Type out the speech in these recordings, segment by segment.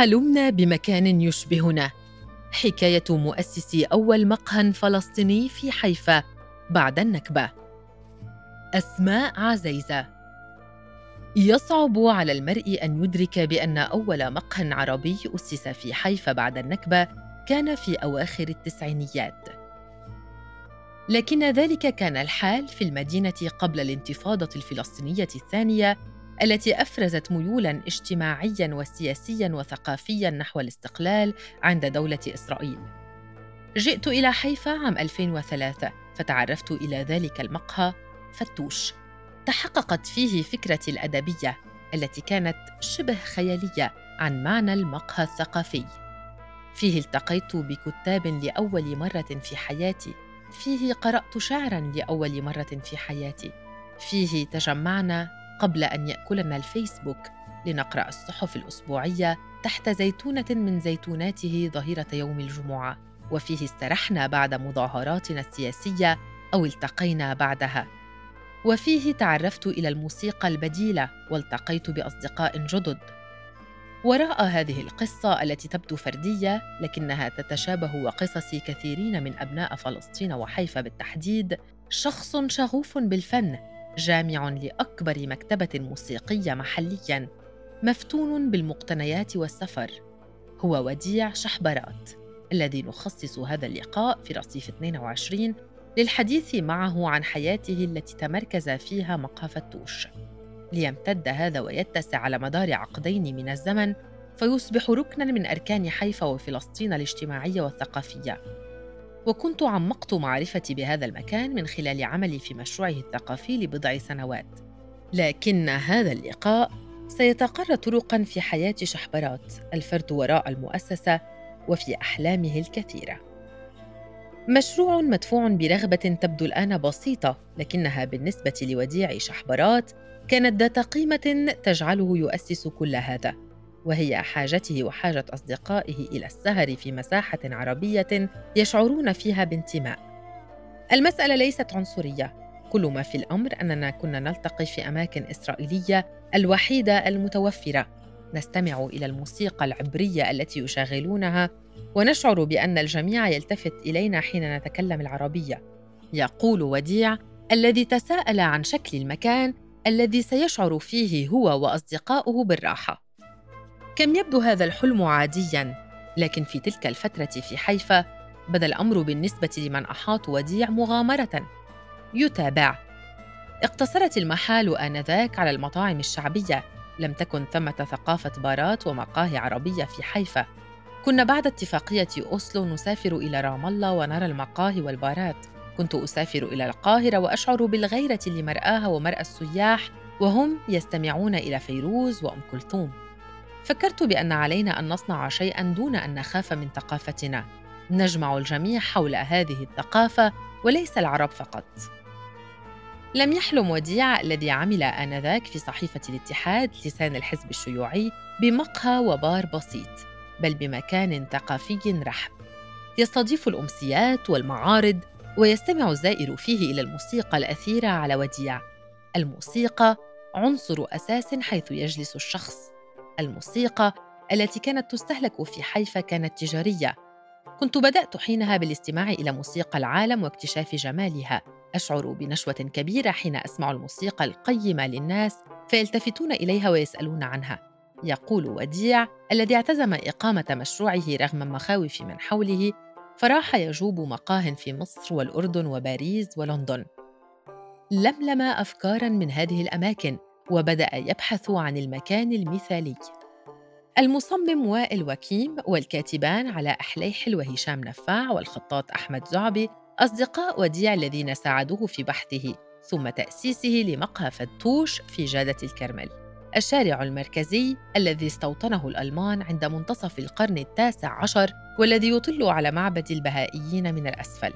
حلمنا بمكان يشبهنا. حكاية مؤسس أول مقهى فلسطيني في حيفا بعد النكبة. أسماء عزيزة. يصعب على المرء أن يدرك بأن أول مقهى عربي أسس في حيفا بعد النكبة كان في أواخر التسعينيات. لكن ذلك كان الحال في المدينة قبل الانتفاضة الفلسطينية الثانية التي أفرزت ميولا اجتماعيا وسياسيا وثقافيا نحو الاستقلال عند دولة إسرائيل. جئت إلى حيفا عام 2003 فتعرفت إلى ذلك المقهى فتوش. تحققت فيه فكرتي الأدبية التي كانت شبه خيالية عن معنى المقهى الثقافي. فيه التقيت بكتاب لأول مرة في حياتي، فيه قرأت شعرا لأول مرة في حياتي، فيه تجمعنا قبل أن يأكلنا الفيسبوك. لنقرأ الصحف الأسبوعية تحت زيتونة من زيتوناته ظهيرة يوم الجمعة. وفيه استرحنا بعد مظاهراتنا السياسية أو التقينا بعدها. وفيه تعرفت إلى الموسيقى البديلة والتقيت بأصدقاء جدد. وراء هذه القصة التي تبدو فردية لكنها تتشابه وقصص كثيرين من أبناء فلسطين وحيفا بالتحديد شخص شغوف بالفن جامع لأكبر مكتبة موسيقية محليا مفتون بالمقتنيات والسفر. هو وديع شحبرات الذي نخصص هذا اللقاء في رصيف 22 للحديث معه عن حياته التي تمركز فيها مقهى فتوش. ليمتد هذا ويتسع على مدار عقدين من الزمن فيصبح ركنا من أركان حيفا وفلسطين الاجتماعية والثقافية. وكنت عمقت معرفتي بهذا المكان من خلال عملي في مشروعه الثقافي لبضع سنوات. لكن هذا اللقاء سيتقر طرقا في حياة شحبرات الفرد وراء المؤسسة وفي أحلامه الكثيرة. مشروع مدفوع برغبة تبدو الآن بسيطة لكنها بالنسبة لوديع شحبرات كانت ذات قيمة تجعله يؤسس كل هذا. وهي حاجته وحاجة أصدقائه إلى السهر في مساحة عربية يشعرون فيها بانتماء. المسألة ليست عنصرية. كل ما في الأمر أننا كنا نلتقي في أماكن إسرائيلية الوحيدة المتوفرة. نستمع إلى الموسيقى العبرية التي يشغلونها ونشعر بأن الجميع يلتفت إلينا حين نتكلم العربية. يقول وديع الذي تساءل عن شكل المكان الذي سيشعر فيه هو وأصدقاؤه بالراحة. كم يبدو هذا الحلم عاديا لكن في تلك الفترة في حيفا بدأ الأمر بالنسبة لمن أحاط وديع مغامرة. يتابع. اقتصرت المحال آنذاك على المطاعم الشعبية. لم تكن ثمة ثقافة بارات ومقاهي عربية في حيفا. كنا بعد اتفاقية أوسلو نسافر إلى رام الله ونرى المقاهي والبارات. كنت أسافر إلى القاهرة وأشعر بالغيرة لمرآها ومرأى السياح وهم يستمعون إلى فيروز وأم كلثوم. فكرت بأن علينا أن نصنع شيئا دون أن نخاف من ثقافتنا. نجمع الجميع حول هذه الثقافة وليس العرب فقط. لم يحلم وديع الذي عمل آنذاك في صحيفة الاتحاد لسان الحزب الشيوعي بمقهى وبار بسيط بل بمكان ثقافي رحب. يستضيف الأمسيات والمعارض ويستمع الزائر فيه إلى الموسيقى الأثيرة على وديع. الموسيقى عنصر أساس حيث يجلس الشخص. الموسيقى التي كانت تستهلك في حيفا كانت تجارية. كنت بدأت حينها بالاستماع إلى موسيقى العالم واكتشاف جمالها. أشعر بنشوة كبيرة حين أسمع الموسيقى القيمة للناس فيلتفتون إليها ويسألون عنها. يقول وديع الذي اعتزم إقامة مشروعه رغم مخاوف من حوله فراح يجوب مقاه في مصر والأردن وباريس ولندن. لملم افكارا من هذه الأماكن وبدأ يبحث عن المكان المثالي. المصمم وائل وكيم والكاتبان على أحليح وهشام نفاع والخطاط أحمد زعبي أصدقاء وديع الذين ساعدوه في بحثه ثم تأسيسه لمقهى فتوش في جادة الكرمل. الشارع المركزي الذي استوطنه الألمان عند منتصف القرن التاسع عشر والذي يطل على معبد البهائيين من الأسفل.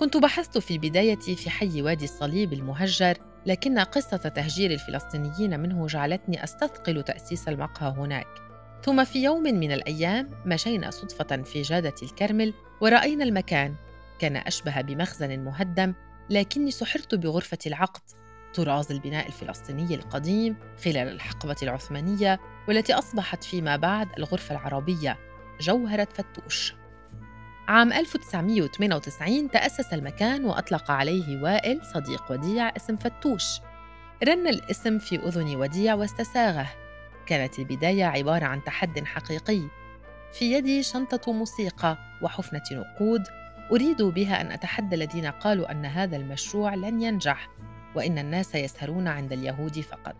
كنت بحثت في البداية في حي وادي الصليب المهجر لكن قصة تهجير الفلسطينيين منه جعلتني أستثقل تأسيس المقهى هناك. ثم في يوم من الأيام مشينا صدفة في جادة الكرمل ورأينا المكان. كان أشبه بمخزن مهدم لكني سحرت بغرفة العقد. طراز البناء الفلسطيني القديم خلال الحقبة العثمانية والتي أصبحت فيما بعد الغرفة العربية. جوهرة فتوش. عام 1998 تأسس المكان وأطلق عليه وائل صديق وديع اسم فتوش. رن الاسم في أذن وديع واستساغه. كانت البداية عبارة عن تحد حقيقي. في يدي شنطة موسيقى وحفنة نقود. أريد بها أن أتحدى الذين قالوا أن هذا المشروع لن ينجح وإن الناس يسهرون عند اليهود فقط.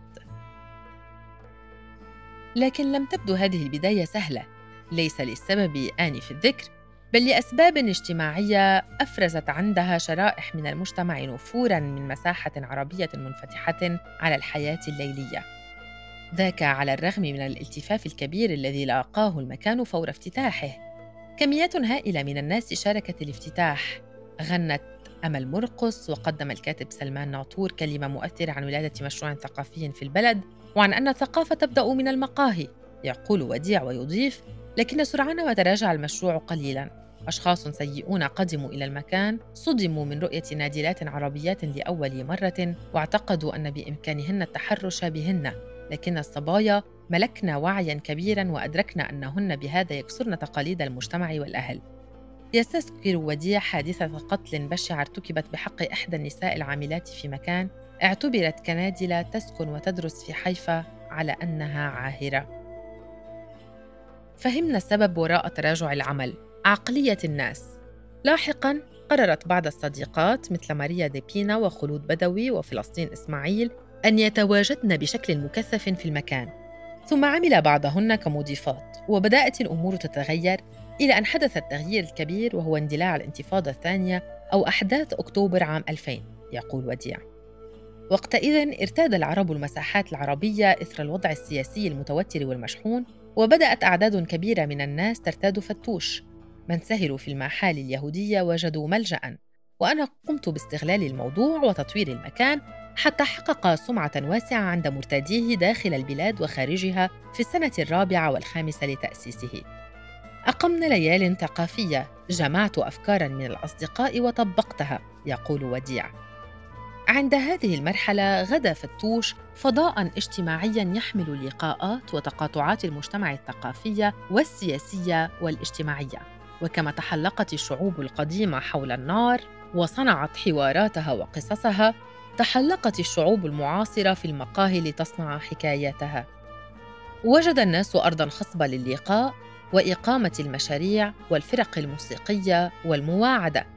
لكن لم تبدو هذه البداية سهلة. ليس للسبب آنف الذكر بل لأسباب اجتماعية أفرزت عندها شرائح من المجتمع نفورا من مساحة عربية منفتحة على الحياة الليلية. ذاك على الرغم من الالتفاف الكبير الذي لاقاه المكان فور افتتاحه. كميات هائلة من الناس شاركت الافتتاح. غنت أمل مرقص وقدم الكاتب سلمان ناطور كلمة مؤثرة عن ولادة مشروع ثقافي في البلد وعن أن الثقافة تبدأ من المقاهي. يقول وديع ويضيف لكن سرعان ما تراجع المشروع قليلا. أشخاص سيئون قدموا إلى المكان صدموا من رؤية نادلات عربيات لأول مرة واعتقدوا أن بإمكانهن التحرش بهن. لكن الصبايا ملكن وعيا كبيرا وأدركن أنهن بهذا يكسرن تقاليد المجتمع والأهل. يستذكر وديع حادثة قتل بشعة ارتكبت بحق إحدى النساء العاملات في مكان اعتبرت كنادلة تسكن وتدرس في حيفا على أنها عاهرة. فهمنا السبب وراء تراجع العمل عقلية الناس. لاحقاً قررت بعض الصديقات مثل ماريا ديبينا وخلود بدوي وفلسطين إسماعيل أن يتواجدن بشكل مكثف في المكان. ثم عمل بعضهن كمضيفات وبدأت الأمور تتغير إلى أن حدث التغيير الكبير وهو اندلاع الانتفاضة الثانية أو أحداث أكتوبر عام 2000 يقول وديع. وقتئذ ارتاد العرب المساحات العربية إثر الوضع السياسي المتوتر والمشحون وبدأت أعداد كبيرة من الناس ترتاد فتوش من سهروا في المحال اليهودية وجدوا ملجأ وأنا قمت باستغلال الموضوع وتطوير المكان حتى حقق سمعة واسعة عند مرتاديه داخل البلاد وخارجها في السنة الرابعة والخامسة لتأسيسه. أقمنا ليال ثقافية، جمعت أفكارا من الأصدقاء وطبقتها، يقول وديع. عند هذه المرحلة غدا فتوش فضاء اجتماعيا يحمل اللقاءات وتقاطعات المجتمع الثقافية والسياسية والاجتماعية. وكما تحلقت الشعوب القديمة حول النار وصنعت حواراتها وقصصها تحلقت الشعوب المعاصرة في المقاهي لتصنع حكاياتها. وجد الناس أرضاً خصبة للقاء وإقامة المشاريع والفرق الموسيقية والمواعدة،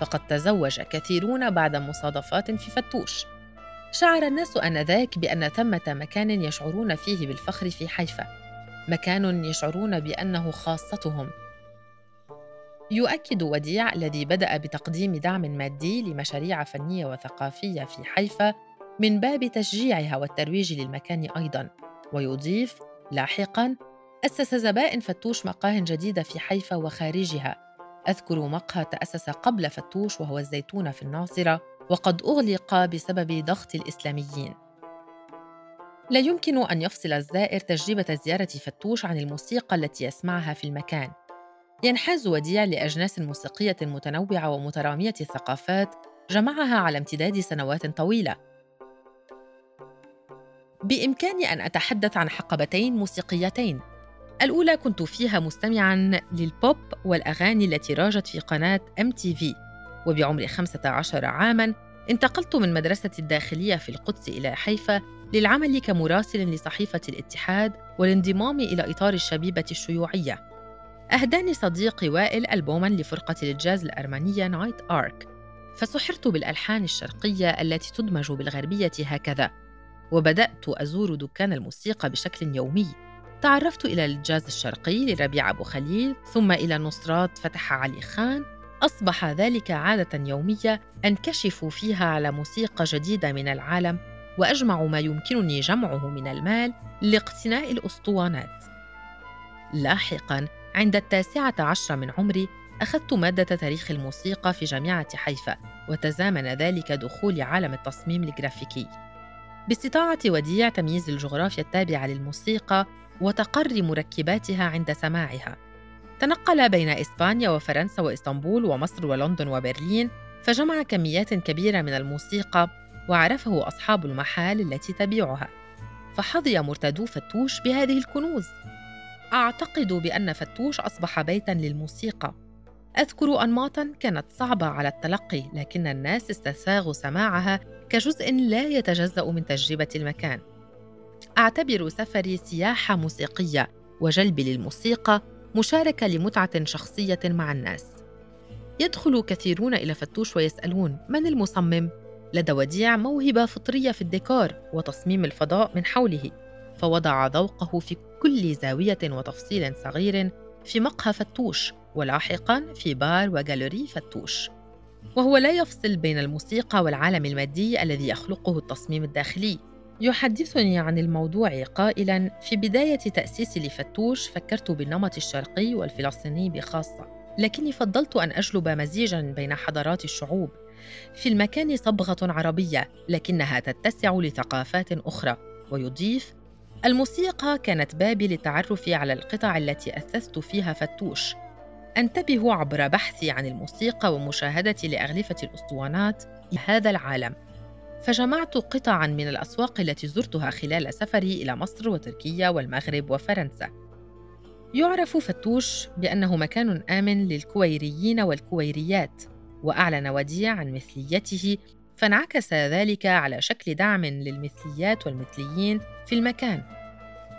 فقد تزوج كثيرون بعد مصادفات في فتوش. شعر الناس آنذاك بأن ثمة مكان يشعرون فيه بالفخر في حيفا، مكان يشعرون بأنه خاصتهم. يؤكد وديع الذي بدأ بتقديم دعم مادي لمشاريع فنية وثقافية في حيفا من باب تشجيعها والترويج للمكان أيضاً. ويضيف لاحقاً أسس زبائن فتوش مقاه جديدة في حيفا وخارجها. أذكر مقهى تأسس قبل فتوش وهو الزيتونة في الناصرة وقد أغلق بسبب ضغط الإسلاميين لا يمكن أن يفصل الزائر تجربة زيارة فتوش عن الموسيقى التي يسمعها في المكان ينحاز وديع لأجناس موسيقية متنوعة ومترامية الثقافات جمعها على امتداد سنوات طويلة. بإمكاني أن أتحدث عن حقبتين موسيقيتين. الأولى كنت فيها مستمعاً للبوب والأغاني التي راجت في قناة MTV وبعمر 15 عاماً انتقلت من مدرسة الداخلية في القدس إلى حيفا للعمل كمراسل لصحيفة الاتحاد والانضمام إلى إطار الشبيبة الشيوعية. أهداني صديقي وائل ألبوماً لفرقة الجاز الأرمنية Night Ark فسحرت بالألحان الشرقية التي تدمج بالغربية هكذا. وبدأت أزور دكان الموسيقى بشكل يومي. تعرفت إلى الجاز الشرقي لربيع أبو خليل ثم إلى نصرات فتح علي خان. أصبح ذلك عادة يومية أنكشف فيها على موسيقى جديدة من العالم وأجمع ما يمكنني جمعه من المال لاقتناء الأسطوانات. لاحقاً عند التاسعة عشر من عمري أخذت مادة تاريخ الموسيقى في جامعة حيفا وتزامن ذلك دخول عالم التصميم الجرافيكي. باستطاعة وديع تمييز الجغرافيا التابعة للموسيقى وتقري مركباتها عند سماعها. تنقل بين إسبانيا وفرنسا وإسطنبول ومصر ولندن وبرلين فجمع كميات كبيرة من الموسيقى وعرفه أصحاب المحال التي تبيعها. فحظي مرتدو فتوش بهذه الكنوز. أعتقد بأن فتوش أصبح بيتاً للموسيقى. أذكر أنماطاً كانت صعبة على التلقي لكن الناس استساغوا سماعها كجزء لا يتجزأ من تجربة المكان. أعتبر سفري سياحة موسيقية وجلب للموسيقى مشاركة لمتعة شخصية مع الناس. يدخل كثيرون إلى فتوش ويسألون من المصمم؟ لدى وديع موهبة فطرية في الديكور وتصميم الفضاء من حوله فوضع ذوقه في كل زاوية وتفصيل صغير في مقهى فتوش ولاحقا في بار وجاليري فتوش. وهو لا يفصل بين الموسيقى والعالم المادي الذي يخلقه التصميم الداخلي. يحدثني عن الموضوع قائلا في بداية تأسيسي لفتوش فكرت بالنمط الشرقي والفلسطيني بخاصة لكني فضلت أن أجلب مزيجا بين حضارات الشعوب. في المكان صبغة عربية لكنها تتسع لثقافات أخرى. ويضيف الموسيقى كانت بابي للتعرف على القطع التي أثثت فيها فتوش. أنتبه عبر بحثي عن الموسيقى ومشاهدتي لأغلفة الأسطوانات هذا العالم. فجمعت قطعا من الأسواق التي زرتها خلال سفري إلى مصر وتركيا والمغرب وفرنسا. يعرف فتوش بأنه مكان آمن للكويريين والكويريات وأعلن وديع عن مثليته فانعكس ذلك على شكل دعم للمثليات والمثليين في المكان.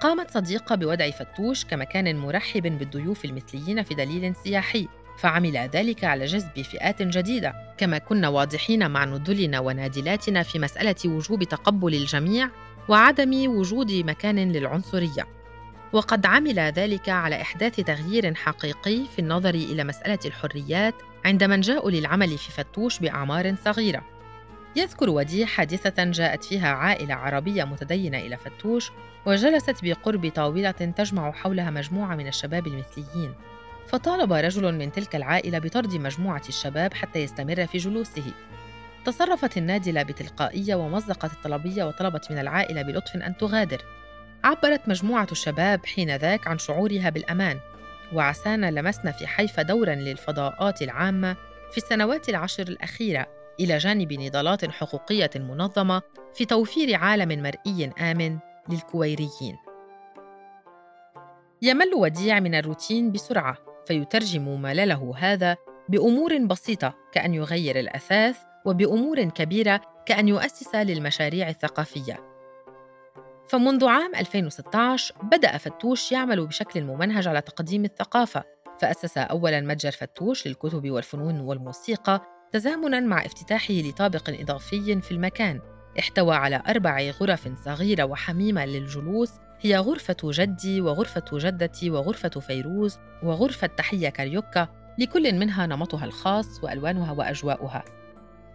قامت صديقة بوضع فتوش كمكان مرحب بالضيوف المثليين في دليل سياحي. فعمل ذلك على جذب فئات جديدة. كما كنا واضحين مع نذلنا ونادلاتنا في مسألة وجوب تقبل الجميع وعدم وجود مكان للعنصرية. وقد عمل ذلك على إحداث تغيير حقيقي في النظر إلى مسألة الحريات عند من جاءوا للعمل في فتوش بأعمار صغيرة. يذكر وديع حادثة جاءت فيها عائلة عربية متدينة إلى فتوش وجلست بقرب طاولة تجمع حولها مجموعة من الشباب المثليين. فطالب رجل من تلك العائلة بطرد مجموعة الشباب حتى يستمر في جلوسه. تصرفت النادلة بتلقائية ومزقت الطلبية وطلبت من العائلة بلطف أن تغادر. عبرت مجموعة الشباب حينذاك عن شعورها بالأمان وعسانا لمسنا في حيفا دورا للفضاءات العامة في السنوات العشر الأخيرة إلى جانب نضالات حقوقية منظمة في توفير عالم مرئي آمن للكويريين. يمل وديع من الروتين بسرعة. فيترجم ملله هذا بأمور بسيطة كأن يغير الأثاث وبأمور كبيرة كأن يؤسس للمشاريع الثقافية. فمنذ عام 2016 بدأ فتوش يعمل بشكل ممنهج على تقديم الثقافة فأسس أولاً متجر فتوش للكتب والفنون والموسيقى تزامناً مع افتتاحه لطابق إضافي في المكان احتوى على أربع غرف صغيرة وحميمة للجلوس هي غرفة جدي وغرفة جدتي وغرفة فيروز وغرفة تحية كاريوكا لكل منها نمطها الخاص وألوانها وأجواؤها.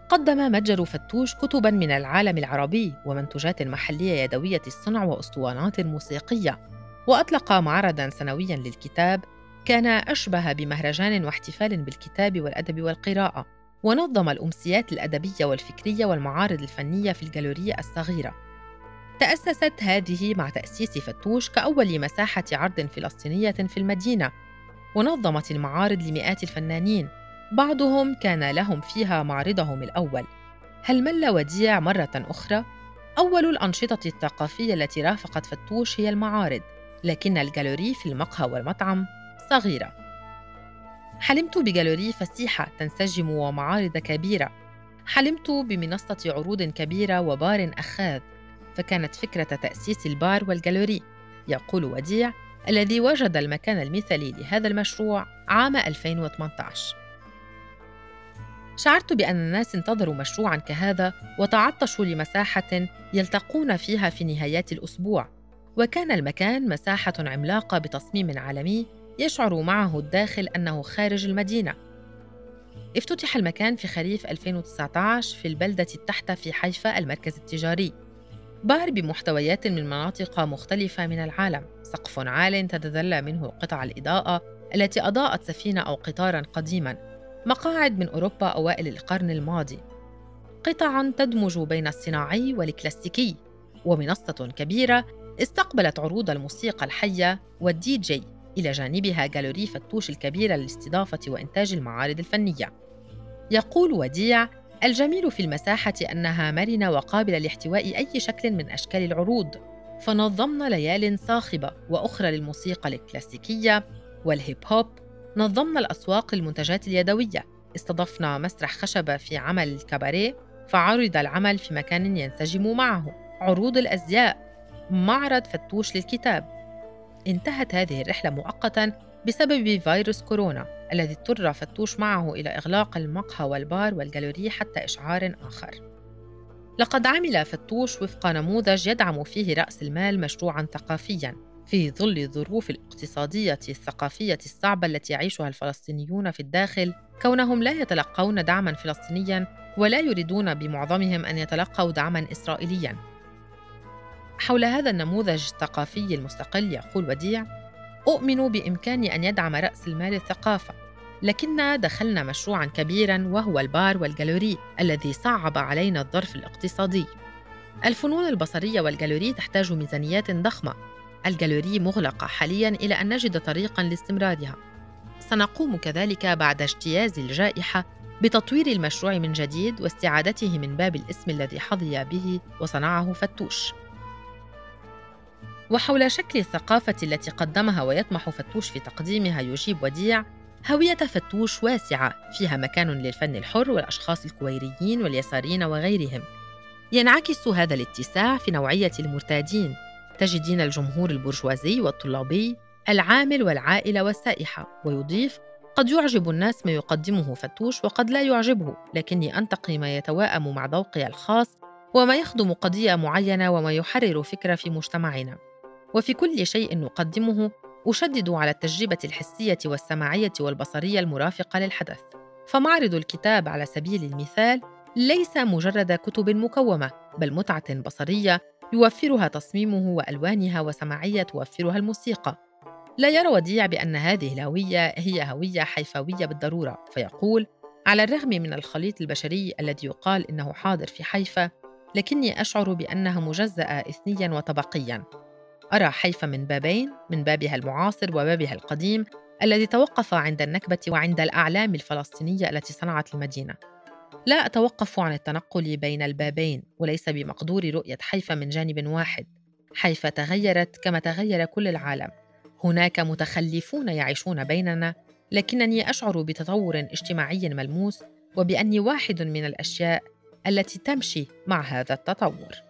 قدم متجر فتوش كتبا من العالم العربي ومنتوجات محلية يدوية الصنع وأسطوانات موسيقية. وأطلق معرضا سنويا للكتاب كان أشبه بمهرجان واحتفال بالكتاب والأدب والقراءة. ونظم الأمسيات الأدبية والفكرية والمعارض الفنية في الجالورية الصغيرة. تأسست هذه مع تأسيس فتوش كأول مساحة عرض فلسطينية في المدينة ونظمت المعارض لمئات الفنانين. بعضهم كان لهم فيها معرضهم الأول. هل مل وديع مرة أخرى؟ أول الأنشطة الثقافية التي رافقت فتوش هي المعارض لكن الجالوري في المقهى والمطعم صغيرة. حلمت بجالوري فسيحة تنسجم ومعارض كبيرة. حلمت بمنصة عروض كبيرة وبار أخاذ. فكانت فكرة تأسيس البار والجالوري. يقول وديع الذي وجد المكان المثالي لهذا المشروع عام 2018 شعرت بأن الناس انتظروا مشروعا كهذا وتعطشوا لمساحة يلتقون فيها في نهايات الأسبوع. وكان المكان مساحة عملاقة بتصميم عالمي يشعر معه الداخل أنه خارج المدينة. افتتح المكان في خريف 2019 في البلدة التحت في حيفا المركز التجاري. بار بمحتويات من مناطق مختلفة من العالم. سقف عال تتدلى منه قطع الإضاءة التي أضاءت سفينة أو قطارا قديما. مقاعد من أوروبا أوائل القرن الماضي. قطعا تدمج بين الصناعي والكلاسيكي. ومنصة كبيرة استقبلت عروض الموسيقى الحية والدي جي إلى جانبها جالوري فتوش الكبيرة لاستضافة وإنتاج المعارض الفنية. يقول وديع: الجميل في المساحة أنها مرنة وقابلة لاحتواء أي شكل من أشكال العروض. فنظمنا ليال صاخبة وأخرى للموسيقى الكلاسيكية والهيب هوب. نظمنا الأسواق للمنتجات اليدوية. استضفنا مسرح خشبة في عمل الكباريه فعرض العمل في مكان ينسجم معه. عروض الأزياء. معرض فتوش للكتاب. انتهت هذه الرحلة مؤقتا بسبب فيروس كورونا. الذي اضطر فتوش معه إلى إغلاق المقهى والبار والجاليري حتى إشعار آخر. لقد عمل فتوش وفق نموذج يدعم فيه رأس المال مشروعا ثقافيا في ظل الظروف الاقتصادية الثقافية الصعبة التي يعيشها الفلسطينيون في الداخل كونهم لا يتلقون دعما فلسطينيا ولا يريدون بمعظمهم أن يتلقوا دعما اسرائيليا. حول هذا النموذج الثقافي المستقل يقول وديع أؤمن بامكان أن يدعم رأس المال الثقافة لكننا دخلنا مشروعا كبيرا وهو البار والجالوري الذي صعب علينا الظرف الاقتصادي. الفنون البصرية والجالوري تحتاج ميزانيات ضخمة. الجالوري مغلقه حاليا إلى أن نجد طريقا لاستمرارها. سنقوم كذلك بعد اجتياز الجائحة بتطوير المشروع من جديد واستعادته من باب الاسم الذي حظي به وصنعه فتوش. وحول شكل الثقافة التي قدمها ويطمح فتوش في تقديمها يجيب وديع هوية فتوش واسعة فيها مكان للفن الحر والأشخاص الكويريين واليساريين وغيرهم. ينعكس هذا الاتساع في نوعية المرتادين تجدين الجمهور البرجوازي والطلابي العامل والعائلة والسائحة ويضيف قد يعجب الناس ما يقدمه فتوش وقد لا يعجبه لكني أنتقي ما يتواءم مع ذوقي الخاص وما يخدم قضية معينة وما يحرر فكرة في مجتمعنا. وفي كل شيء نقدمه أشدد على التجربة الحسية والسماعية والبصرية المرافقة للحدث. فمعرض الكتاب على سبيل المثال ليس مجرد كتب مكومة بل متعة بصرية يوفرها تصميمه وألوانها وسماعية توفرها الموسيقى. لا يرى وديع بأن هذه الهوية هي هوية حيفاوية بالضرورة فيقول على الرغم من الخليط البشري الذي يقال إنه حاضر في حيفا لكني أشعر بأنها مجزأة إثنيا وطبقيا. أرى حيفا من بابين من بابها المعاصر وبابها القديم الذي توقف عند النكبة وعند الأعلام الفلسطينية التي صنعت المدينة. لا أتوقف عن التنقل بين البابين وليس بمقدور رؤية حيفا من جانب واحد. حيفا تغيرت كما تغير كل العالم. هناك متخلفون يعيشون بيننا لكنني أشعر بتطور اجتماعي ملموس وبأني واحد من الأشياء التي تمشي مع هذا التطور.